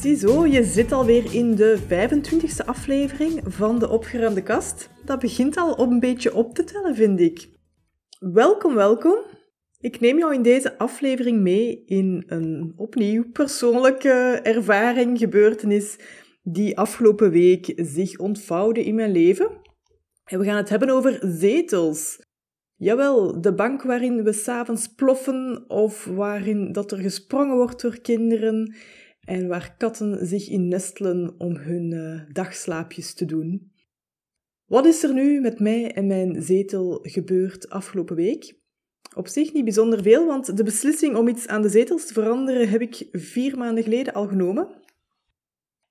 Ziezo, je zit alweer in de 25e aflevering van de opgeruimde kast. Dat begint al een beetje op te tellen, vind ik. Welkom, welkom. Ik neem jou in deze aflevering mee in een opnieuw persoonlijke ervaring, gebeurtenis die afgelopen week zich ontvouwde in mijn leven. En we gaan het hebben over zetels. Jawel, de bank waarin we s'avonds ploffen of waarin dat er gesprongen wordt door kinderen en waar katten zich in nestelen om hun uh, dagslaapjes te doen. Wat is er nu met mij en mijn zetel gebeurd afgelopen week? Op zich niet bijzonder veel, want de beslissing om iets aan de zetels te veranderen heb ik vier maanden geleden al genomen.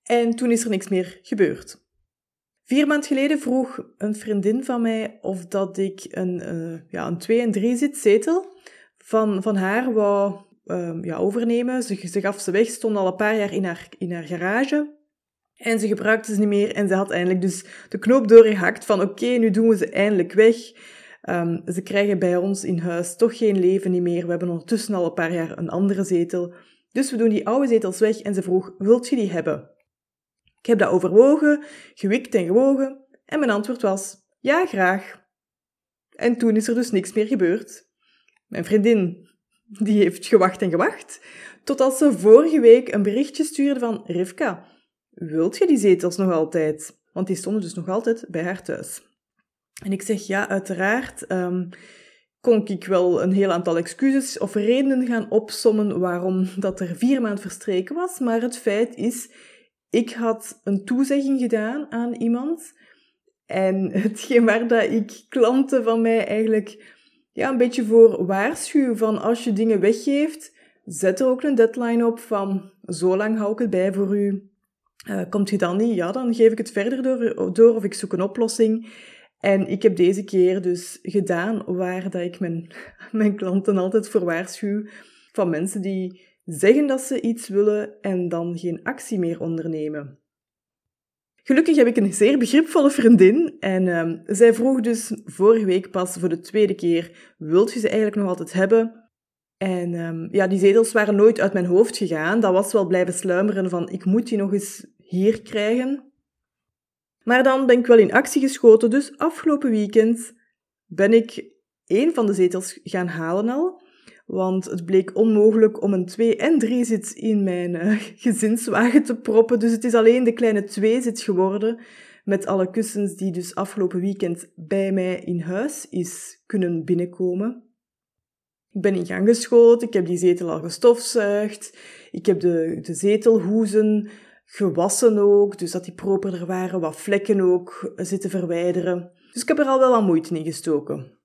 En toen is er niks meer gebeurd. Vier maanden geleden vroeg een vriendin van mij of dat ik een, uh, ja, een 2 en 3 zit zetel van, van haar wou um, ja, overnemen. Ze, gaf ze weg, stond al een paar jaar in haar, in haar garage. En ze gebruikte ze niet meer en ze had eindelijk dus de knoop doorgehakt van oké, nu doen we ze eindelijk weg. Um, ze krijgen bij ons in huis toch geen leven niet meer. We hebben ondertussen al een paar jaar een andere zetel. Dus we doen die oude zetels weg en ze vroeg, wilt je die hebben? Ik heb dat overwogen, gewikt en gewogen en mijn antwoord was, ja, graag. En toen is er dus niks meer gebeurd. Mijn vriendin, die heeft gewacht en gewacht, totdat ze vorige week een berichtje stuurde van Rivka, wilt je die zetels nog altijd? Want die stonden dus nog altijd bij haar thuis. En ik zeg, ja, uiteraard um, kon ik wel een heel aantal excuses of redenen gaan opsommen waarom dat er vier maanden verstreken was, maar het feit is, ik had een toezegging gedaan aan iemand en hetgeen waar dat ik klanten van mij eigenlijk ja, een beetje voor waarschuw van als je dingen weggeeft, zet er ook een deadline op van zo lang hou ik het bij voor u. Uh, komt je dan niet, ja, dan geef ik het verder door, door of ik zoek een oplossing. En ik heb deze keer dus gedaan waar dat ik mijn, mijn klanten altijd voor waarschuw van mensen die zeggen dat ze iets willen en dan geen actie meer ondernemen. Gelukkig heb ik een zeer begripvolle vriendin en um, zij vroeg dus vorige week pas voor de tweede keer, wilt je ze eigenlijk nog altijd hebben? En um, ja, die zetels waren nooit uit mijn hoofd gegaan. Dat was wel blijven sluimeren van, ik moet die nog eens hier krijgen. Maar dan ben ik wel in actie geschoten, dus afgelopen weekend ben ik één van de zetels gaan halen al. Want het bleek onmogelijk om een 2 en 3 zit in mijn uh, gezinswagen te proppen. Dus het is alleen de kleine 2 zit geworden. Met alle kussens die dus afgelopen weekend bij mij in huis is kunnen binnenkomen. Ik ben in gang geschoten, ik heb die zetel al gestofzuigd. Ik heb de, de zetelhoezen gewassen ook, dus dat die properder waren, wat vlekken ook zitten verwijderen. Dus ik heb er al wel wat moeite in gestoken.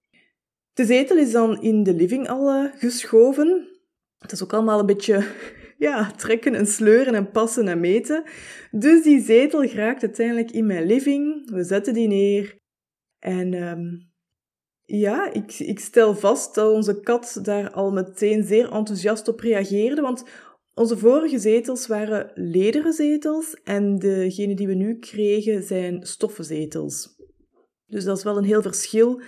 De zetel is dan in de living al uh, geschoven. Het is ook allemaal een beetje ja, trekken en sleuren en passen en meten. Dus die zetel geraakt uiteindelijk in mijn living. We zetten die neer. En um, ja, ik, ik stel vast dat onze kat daar al meteen zeer enthousiast op reageerde. Want onze vorige zetels waren lederen zetels en degene die we nu kregen zijn stoffen zetels. Dus dat is wel een heel verschil.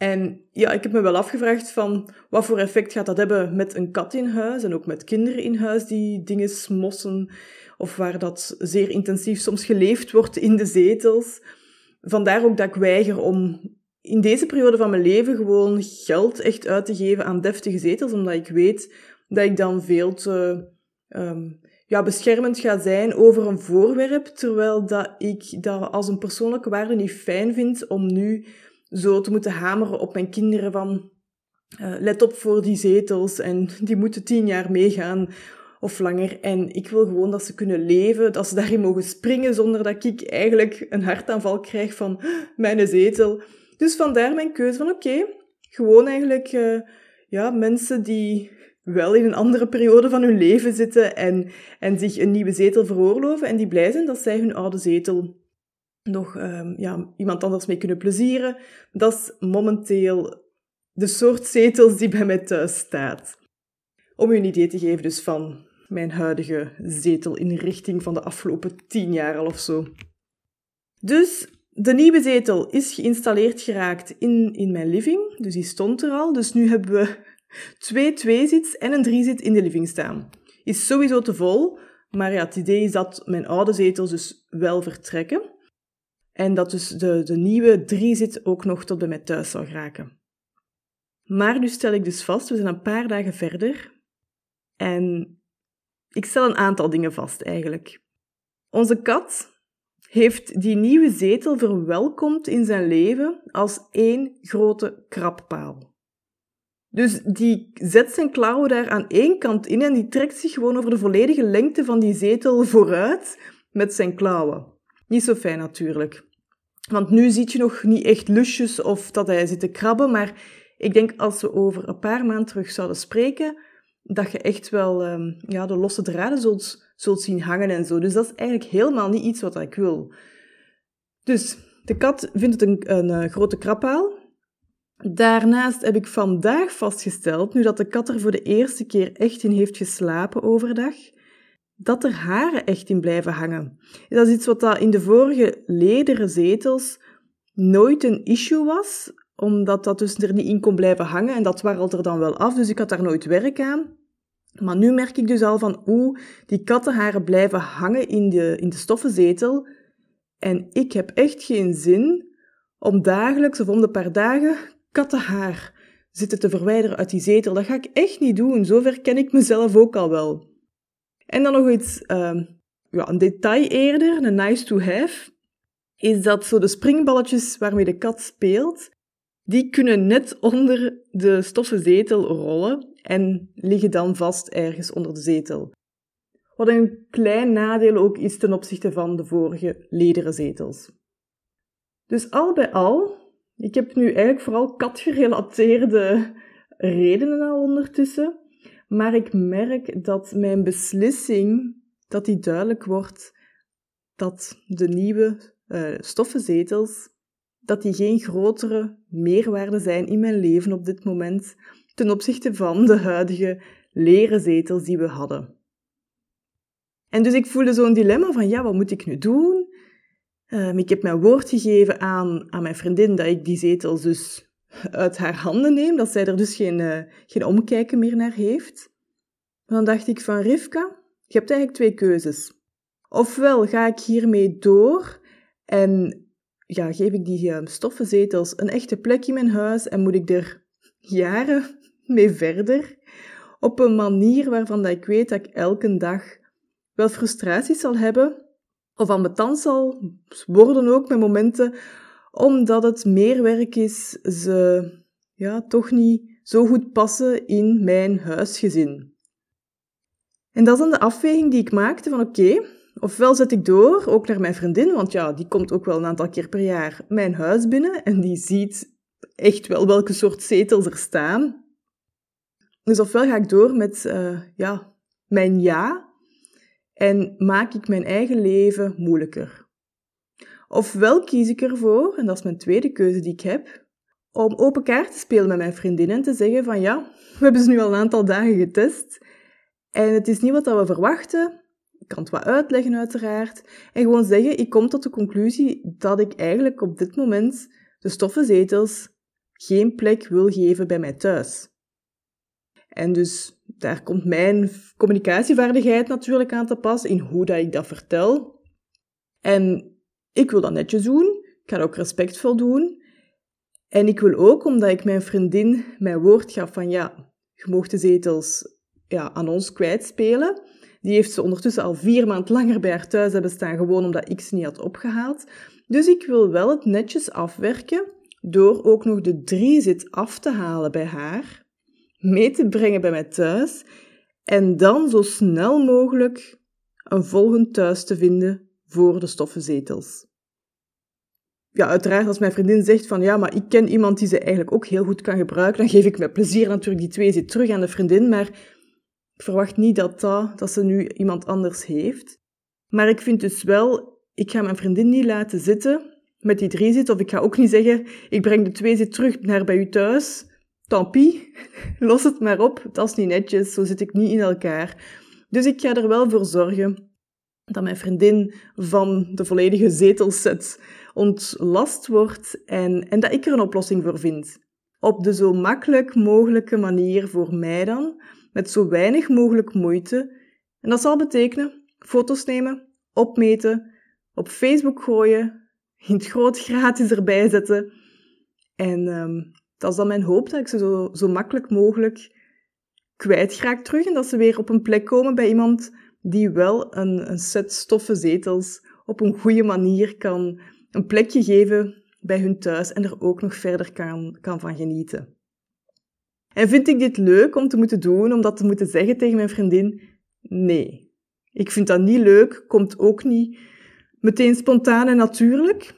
En ja, ik heb me wel afgevraagd van wat voor effect gaat dat hebben met een kat in huis en ook met kinderen in huis die dingen smossen of waar dat zeer intensief soms geleefd wordt in de zetels. Vandaar ook dat ik weiger om in deze periode van mijn leven gewoon geld echt uit te geven aan deftige zetels, omdat ik weet dat ik dan veel te um, ja, beschermend ga zijn over een voorwerp, terwijl dat ik dat als een persoonlijke waarde niet fijn vind om nu zo te moeten hameren op mijn kinderen van uh, let op voor die zetels en die moeten tien jaar meegaan of langer. En ik wil gewoon dat ze kunnen leven, dat ze daarin mogen springen zonder dat ik eigenlijk een hartaanval krijg van mijn zetel. Dus vandaar mijn keuze van oké, gewoon eigenlijk uh, ja, mensen die wel in een andere periode van hun leven zitten en, en zich een nieuwe zetel veroorloven en die blij zijn dat zij hun oude zetel nog ehm, ja, iemand anders mee kunnen plezieren. Dat is momenteel de soort zetels die bij mij thuis staat. Om u een idee te geven dus van mijn huidige zetelinrichting van de afgelopen tien jaar al of zo. Dus de nieuwe zetel is geïnstalleerd geraakt in, in mijn living, dus die stond er al. Dus nu hebben we twee tweezits en een driezit in de living staan. Is sowieso te vol, maar ja, het idee is dat mijn oude zetels dus wel vertrekken. En dat dus de, de nieuwe driezit ook nog tot bij mij thuis zal geraken. Maar nu stel ik dus vast, we zijn een paar dagen verder. En ik stel een aantal dingen vast eigenlijk. Onze kat heeft die nieuwe zetel verwelkomd in zijn leven als één grote krabpaal. Dus die zet zijn klauwen daar aan één kant in en die trekt zich gewoon over de volledige lengte van die zetel vooruit met zijn klauwen. Niet zo fijn natuurlijk. Want nu ziet je nog niet echt lusjes of dat hij zit te krabben, maar ik denk als we over een paar maanden terug zouden spreken, dat je echt wel um, ja, de losse draden zult, zult zien hangen en zo. Dus dat is eigenlijk helemaal niet iets wat ik wil. Dus de kat vindt het een, een, een grote krabpaal. Daarnaast heb ik vandaag vastgesteld, nu dat de kat er voor de eerste keer echt in heeft geslapen overdag, dat er haren echt in blijven hangen. Dat is iets wat in de vorige lederen zetels nooit een issue was, omdat dat dus er niet in kon blijven hangen en dat warrelt er dan wel af, dus ik had daar nooit werk aan. Maar nu merk ik dus al van hoe die kattenharen blijven hangen in de, in de stoffenzetel. En ik heb echt geen zin om dagelijks of om de paar dagen kattenhaar zitten te verwijderen uit die zetel. Dat ga ik echt niet doen. Zover ken ik mezelf ook al wel. En dan nog iets, uh, ja, een detail eerder, een nice to have, is dat zo de springballetjes waarmee de kat speelt, die kunnen net onder de stoffen zetel rollen en liggen dan vast ergens onder de zetel. Wat een klein nadeel ook is ten opzichte van de vorige lederen zetels. Dus al bij al, ik heb nu eigenlijk vooral katgerelateerde redenen al ondertussen, maar ik merk dat mijn beslissing, dat die duidelijk wordt, dat de nieuwe uh, stoffenzetels, dat die geen grotere meerwaarde zijn in mijn leven op dit moment ten opzichte van de huidige leren zetels die we hadden. En dus ik voelde zo'n dilemma van, ja, wat moet ik nu doen? Um, ik heb mijn woord gegeven aan, aan mijn vriendin dat ik die zetels dus uit haar handen neem, dat zij er dus geen, uh, geen omkijken meer naar heeft. Dan dacht ik van Rivka, je hebt eigenlijk twee keuzes. Ofwel ga ik hiermee door en ja, geef ik die uh, stoffenzetels een echte plek in mijn huis en moet ik er jaren mee verder, op een manier waarvan dat ik weet dat ik elke dag wel frustraties zal hebben, of ambetant zal worden ook met momenten, omdat het meer werk is, ze ja, toch niet zo goed passen in mijn huisgezin. En dat is dan de afweging die ik maakte van oké, ofwel zet ik door, ook naar mijn vriendin, want ja, die komt ook wel een aantal keer per jaar mijn huis binnen en die ziet echt wel welke soort zetels er staan. Dus ofwel ga ik door met uh, ja, mijn ja en maak ik mijn eigen leven moeilijker. Ofwel kies ik ervoor, en dat is mijn tweede keuze die ik heb, om open kaart te spelen met mijn vriendinnen en te zeggen van ja, we hebben ze nu al een aantal dagen getest en het is niet wat we verwachten. Ik kan het wat uitleggen uiteraard. En gewoon zeggen, ik kom tot de conclusie dat ik eigenlijk op dit moment de stoffenzetels geen plek wil geven bij mij thuis. En dus daar komt mijn communicatievaardigheid natuurlijk aan te pas in hoe dat ik dat vertel. En ik wil dat netjes doen. Ik ga ook respectvol doen. En ik wil ook, omdat ik mijn vriendin mijn woord gaf van ja, je mocht de zetels ja, aan ons kwijtspelen. Die heeft ze ondertussen al vier maanden langer bij haar thuis hebben staan, gewoon omdat ik ze niet had opgehaald. Dus ik wil wel het netjes afwerken door ook nog de drie zit af te halen bij haar mee te brengen bij mij thuis en dan zo snel mogelijk een volgend thuis te vinden voor de stoffenzetels. Ja, uiteraard als mijn vriendin zegt van ja, maar ik ken iemand die ze eigenlijk ook heel goed kan gebruiken, dan geef ik met plezier natuurlijk die twee zit terug aan de vriendin, maar ik verwacht niet dat, dat, dat ze nu iemand anders heeft. Maar ik vind dus wel, ik ga mijn vriendin niet laten zitten met die drie zit, of ik ga ook niet zeggen, ik breng de twee zit terug naar bij u thuis. Tant pis, los het maar op, dat is niet netjes, zo zit ik niet in elkaar. Dus ik ga er wel voor zorgen dat mijn vriendin van de volledige zetelset ontlast wordt en, en dat ik er een oplossing voor vind. Op de zo makkelijk mogelijke manier voor mij dan, met zo weinig mogelijk moeite. En dat zal betekenen foto's nemen, opmeten, op Facebook gooien, in het groot gratis erbij zetten. En um, dat is dan mijn hoop, dat ik ze zo, zo makkelijk mogelijk kwijtraak terug en dat ze weer op een plek komen bij iemand die wel een, een set stoffen zetels op een goede manier kan een plekje geven bij hun thuis en er ook nog verder kan, kan van genieten. En vind ik dit leuk om te moeten doen, om dat te moeten zeggen tegen mijn vriendin? Nee. Ik vind dat niet leuk, komt ook niet meteen spontaan en natuurlijk.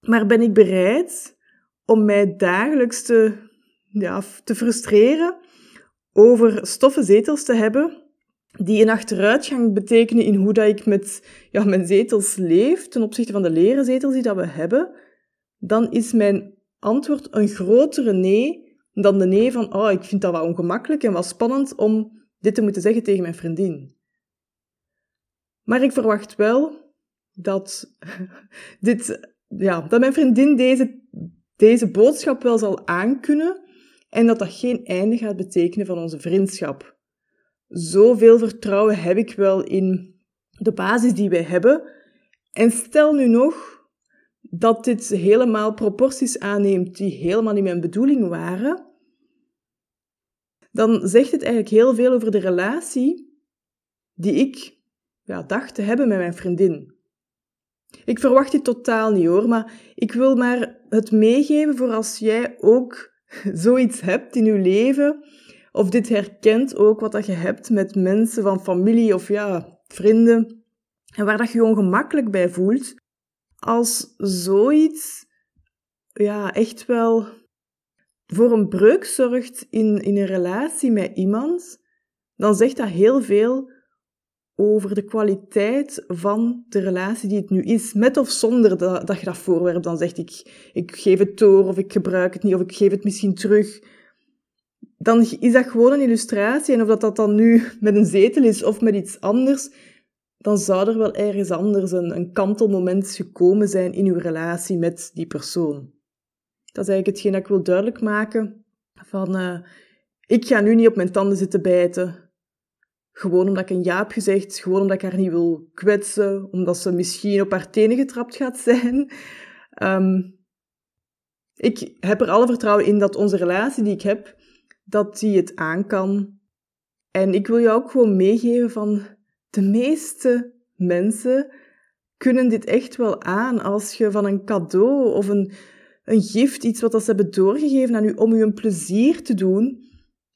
Maar ben ik bereid om mij dagelijks te, ja, te frustreren over stoffen zetels te hebben die een achteruitgang betekenen in hoe dat ik met ja, mijn zetels leef ten opzichte van de leren zetels die dat we hebben, dan is mijn antwoord een grotere nee dan de nee van oh, ik vind dat wel ongemakkelijk en wat spannend om dit te moeten zeggen tegen mijn vriendin. Maar ik verwacht wel dat, dit, ja, dat mijn vriendin deze, deze boodschap wel zal aankunnen en dat dat geen einde gaat betekenen van onze vriendschap. Zoveel vertrouwen heb ik wel in de basis die wij hebben. En stel nu nog dat dit helemaal proporties aanneemt die helemaal niet mijn bedoeling waren, dan zegt het eigenlijk heel veel over de relatie die ik ja, dacht te hebben met mijn vriendin. Ik verwacht dit totaal niet hoor, maar ik wil maar het meegeven voor als jij ook zoiets hebt in je leven, of dit herkent ook wat dat je hebt met mensen van familie of ja, vrienden, en waar dat je je ongemakkelijk bij voelt, als zoiets ja, echt wel voor een breuk zorgt in, in een relatie met iemand, dan zegt dat heel veel over de kwaliteit van de relatie die het nu is, met of zonder dat, dat je dat voorwerp dan zegt, ik, ik geef het door, of ik gebruik het niet, of ik geef het misschien terug. Dan is dat gewoon een illustratie, en of dat, dat dan nu met een zetel is of met iets anders, dan zou er wel ergens anders een, een kantelmoment gekomen zijn in uw relatie met die persoon. Dat is eigenlijk hetgeen dat ik wil duidelijk maken. Van, uh, ik ga nu niet op mijn tanden zitten bijten. Gewoon omdat ik een ja heb gezegd, gewoon omdat ik haar niet wil kwetsen, omdat ze misschien op haar tenen getrapt gaat zijn. Um, ik heb er alle vertrouwen in dat onze relatie die ik heb, dat die het aan kan. En ik wil jou ook gewoon meegeven van, de meeste mensen kunnen dit echt wel aan als je van een cadeau of een, een gift, iets wat ze hebben doorgegeven aan u om u een plezier te doen,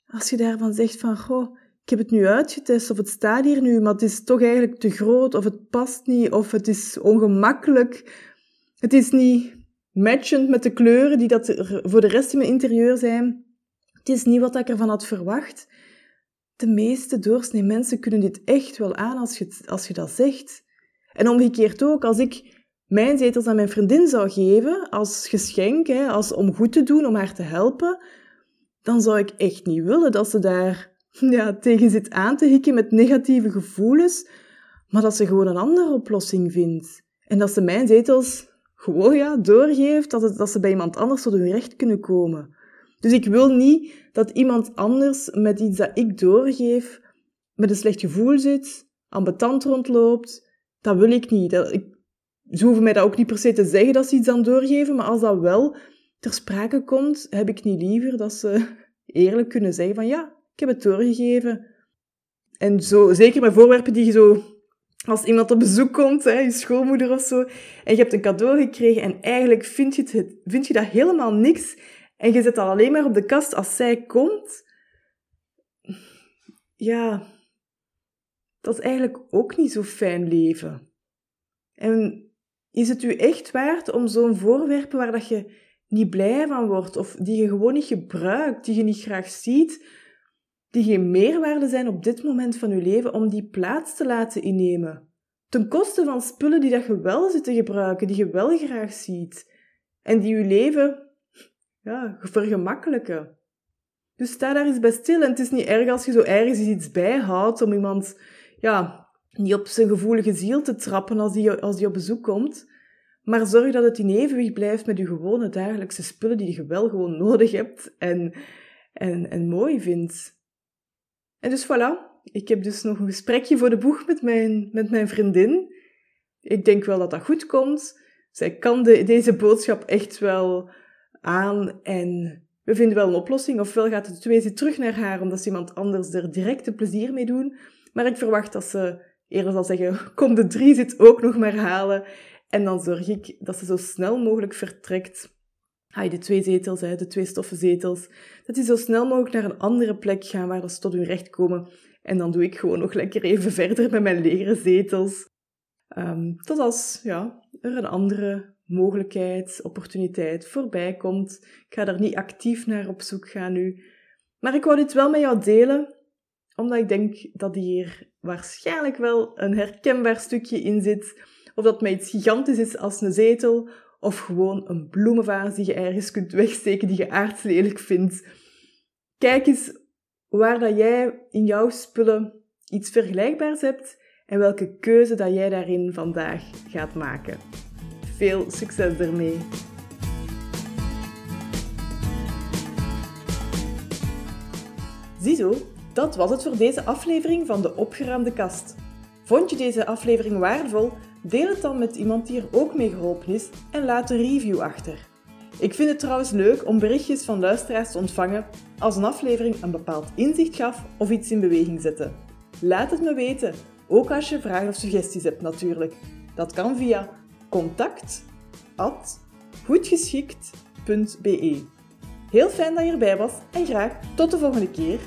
als je daarvan zegt van, goh, ik heb het nu uitgetest of het staat hier nu, maar het is toch eigenlijk te groot of het past niet of het is ongemakkelijk. Het is niet matchend met de kleuren die dat er voor de rest in mijn interieur zijn. Het is niet wat ik ervan had verwacht de meeste doorsnee mensen kunnen dit echt wel aan als je, als je dat zegt. En omgekeerd ook, als ik mijn zetels aan mijn vriendin zou geven als geschenk, hè, als om goed te doen, om haar te helpen, dan zou ik echt niet willen dat ze daar ja, tegen zit aan te hikken met negatieve gevoelens, maar dat ze gewoon een andere oplossing vindt. En dat ze mijn zetels gewoon ja, doorgeeft, dat, het, dat ze bij iemand anders tot hun recht kunnen komen. Dus ik wil niet dat iemand anders met iets dat ik doorgeef, met een slecht gevoel zit, ambetant rondloopt. Dat wil ik niet. Dat, ik, ze hoeven mij dat ook niet per se te zeggen dat ze iets aan doorgeven, maar als dat wel ter sprake komt, heb ik niet liever dat ze eerlijk kunnen zeggen van ja, ik heb het doorgegeven. En zo, zeker met voorwerpen die je zo, als iemand op bezoek komt, hè, je schoolmoeder of zo, en je hebt een cadeau gekregen en eigenlijk vind je, het, je dat helemaal niks en je zet dat alleen maar op de kast als zij komt. Ja, dat is eigenlijk ook niet zo fijn leven. En is het u echt waard om zo'n voorwerpen waar dat je niet blij van wordt, of die je gewoon niet gebruikt, die je niet graag ziet, die geen meerwaarde zijn op dit moment van uw leven, om die plaats te laten innemen ten koste van spullen die dat je wel zit te gebruiken, die je wel graag ziet en die je leven ja, vergemakkelijken. Dus sta daar eens bij stil. En het is niet erg als je zo ergens iets bijhoudt om iemand ja, niet op zijn gevoelige ziel te trappen als die, als die op bezoek komt. Maar zorg dat het in evenwicht blijft met je gewone dagelijkse spullen die je wel gewoon nodig hebt en, en, en mooi vindt. En dus voilà, ik heb dus nog een gesprekje voor de boeg met mijn, met mijn vriendin. Ik denk wel dat dat goed komt. Zij kan de, deze boodschap echt wel aan en we vinden wel een oplossing. Ofwel gaat het twee terug naar haar omdat ze iemand anders er direct plezier mee doen. Maar ik verwacht dat ze eerder zal zeggen, kom de drie zit ook nog maar halen. En dan zorg ik dat ze zo snel mogelijk vertrekt. Ah, de twee zetels, de twee stoffen zetels. Dat die zo snel mogelijk naar een andere plek gaan waar ze tot hun recht komen. En dan doe ik gewoon nog lekker even verder met mijn leren zetels. Um, tot als ja, er een andere mogelijkheid, opportuniteit voorbij komt. Ik ga daar niet actief naar op zoek gaan nu. Maar ik wou dit wel met jou delen, omdat ik denk dat hier waarschijnlijk wel een herkenbaar stukje in zit. Of dat mij iets gigantisch is als een zetel, of gewoon een bloemenvaas die je ergens kunt wegsteken die je aardslelijk vindt. Kijk eens waar dat jij in jouw spullen iets vergelijkbaars hebt en welke keuze dat jij daarin vandaag gaat maken. Veel succes ermee! Ziezo, dat was het voor deze aflevering van de opgeruimde kast. Vond je deze aflevering waardevol? Deel het dan met iemand die er ook mee geholpen is en laat een review achter. Ik vind het trouwens leuk om berichtjes van luisteraars te ontvangen als een aflevering een bepaald inzicht gaf of iets in beweging zette. Laat het me weten, ook als je vragen of suggesties hebt natuurlijk. Dat kan via contact@goedgeschikt.be. Heel fijn dat je erbij was en graag tot de volgende keer.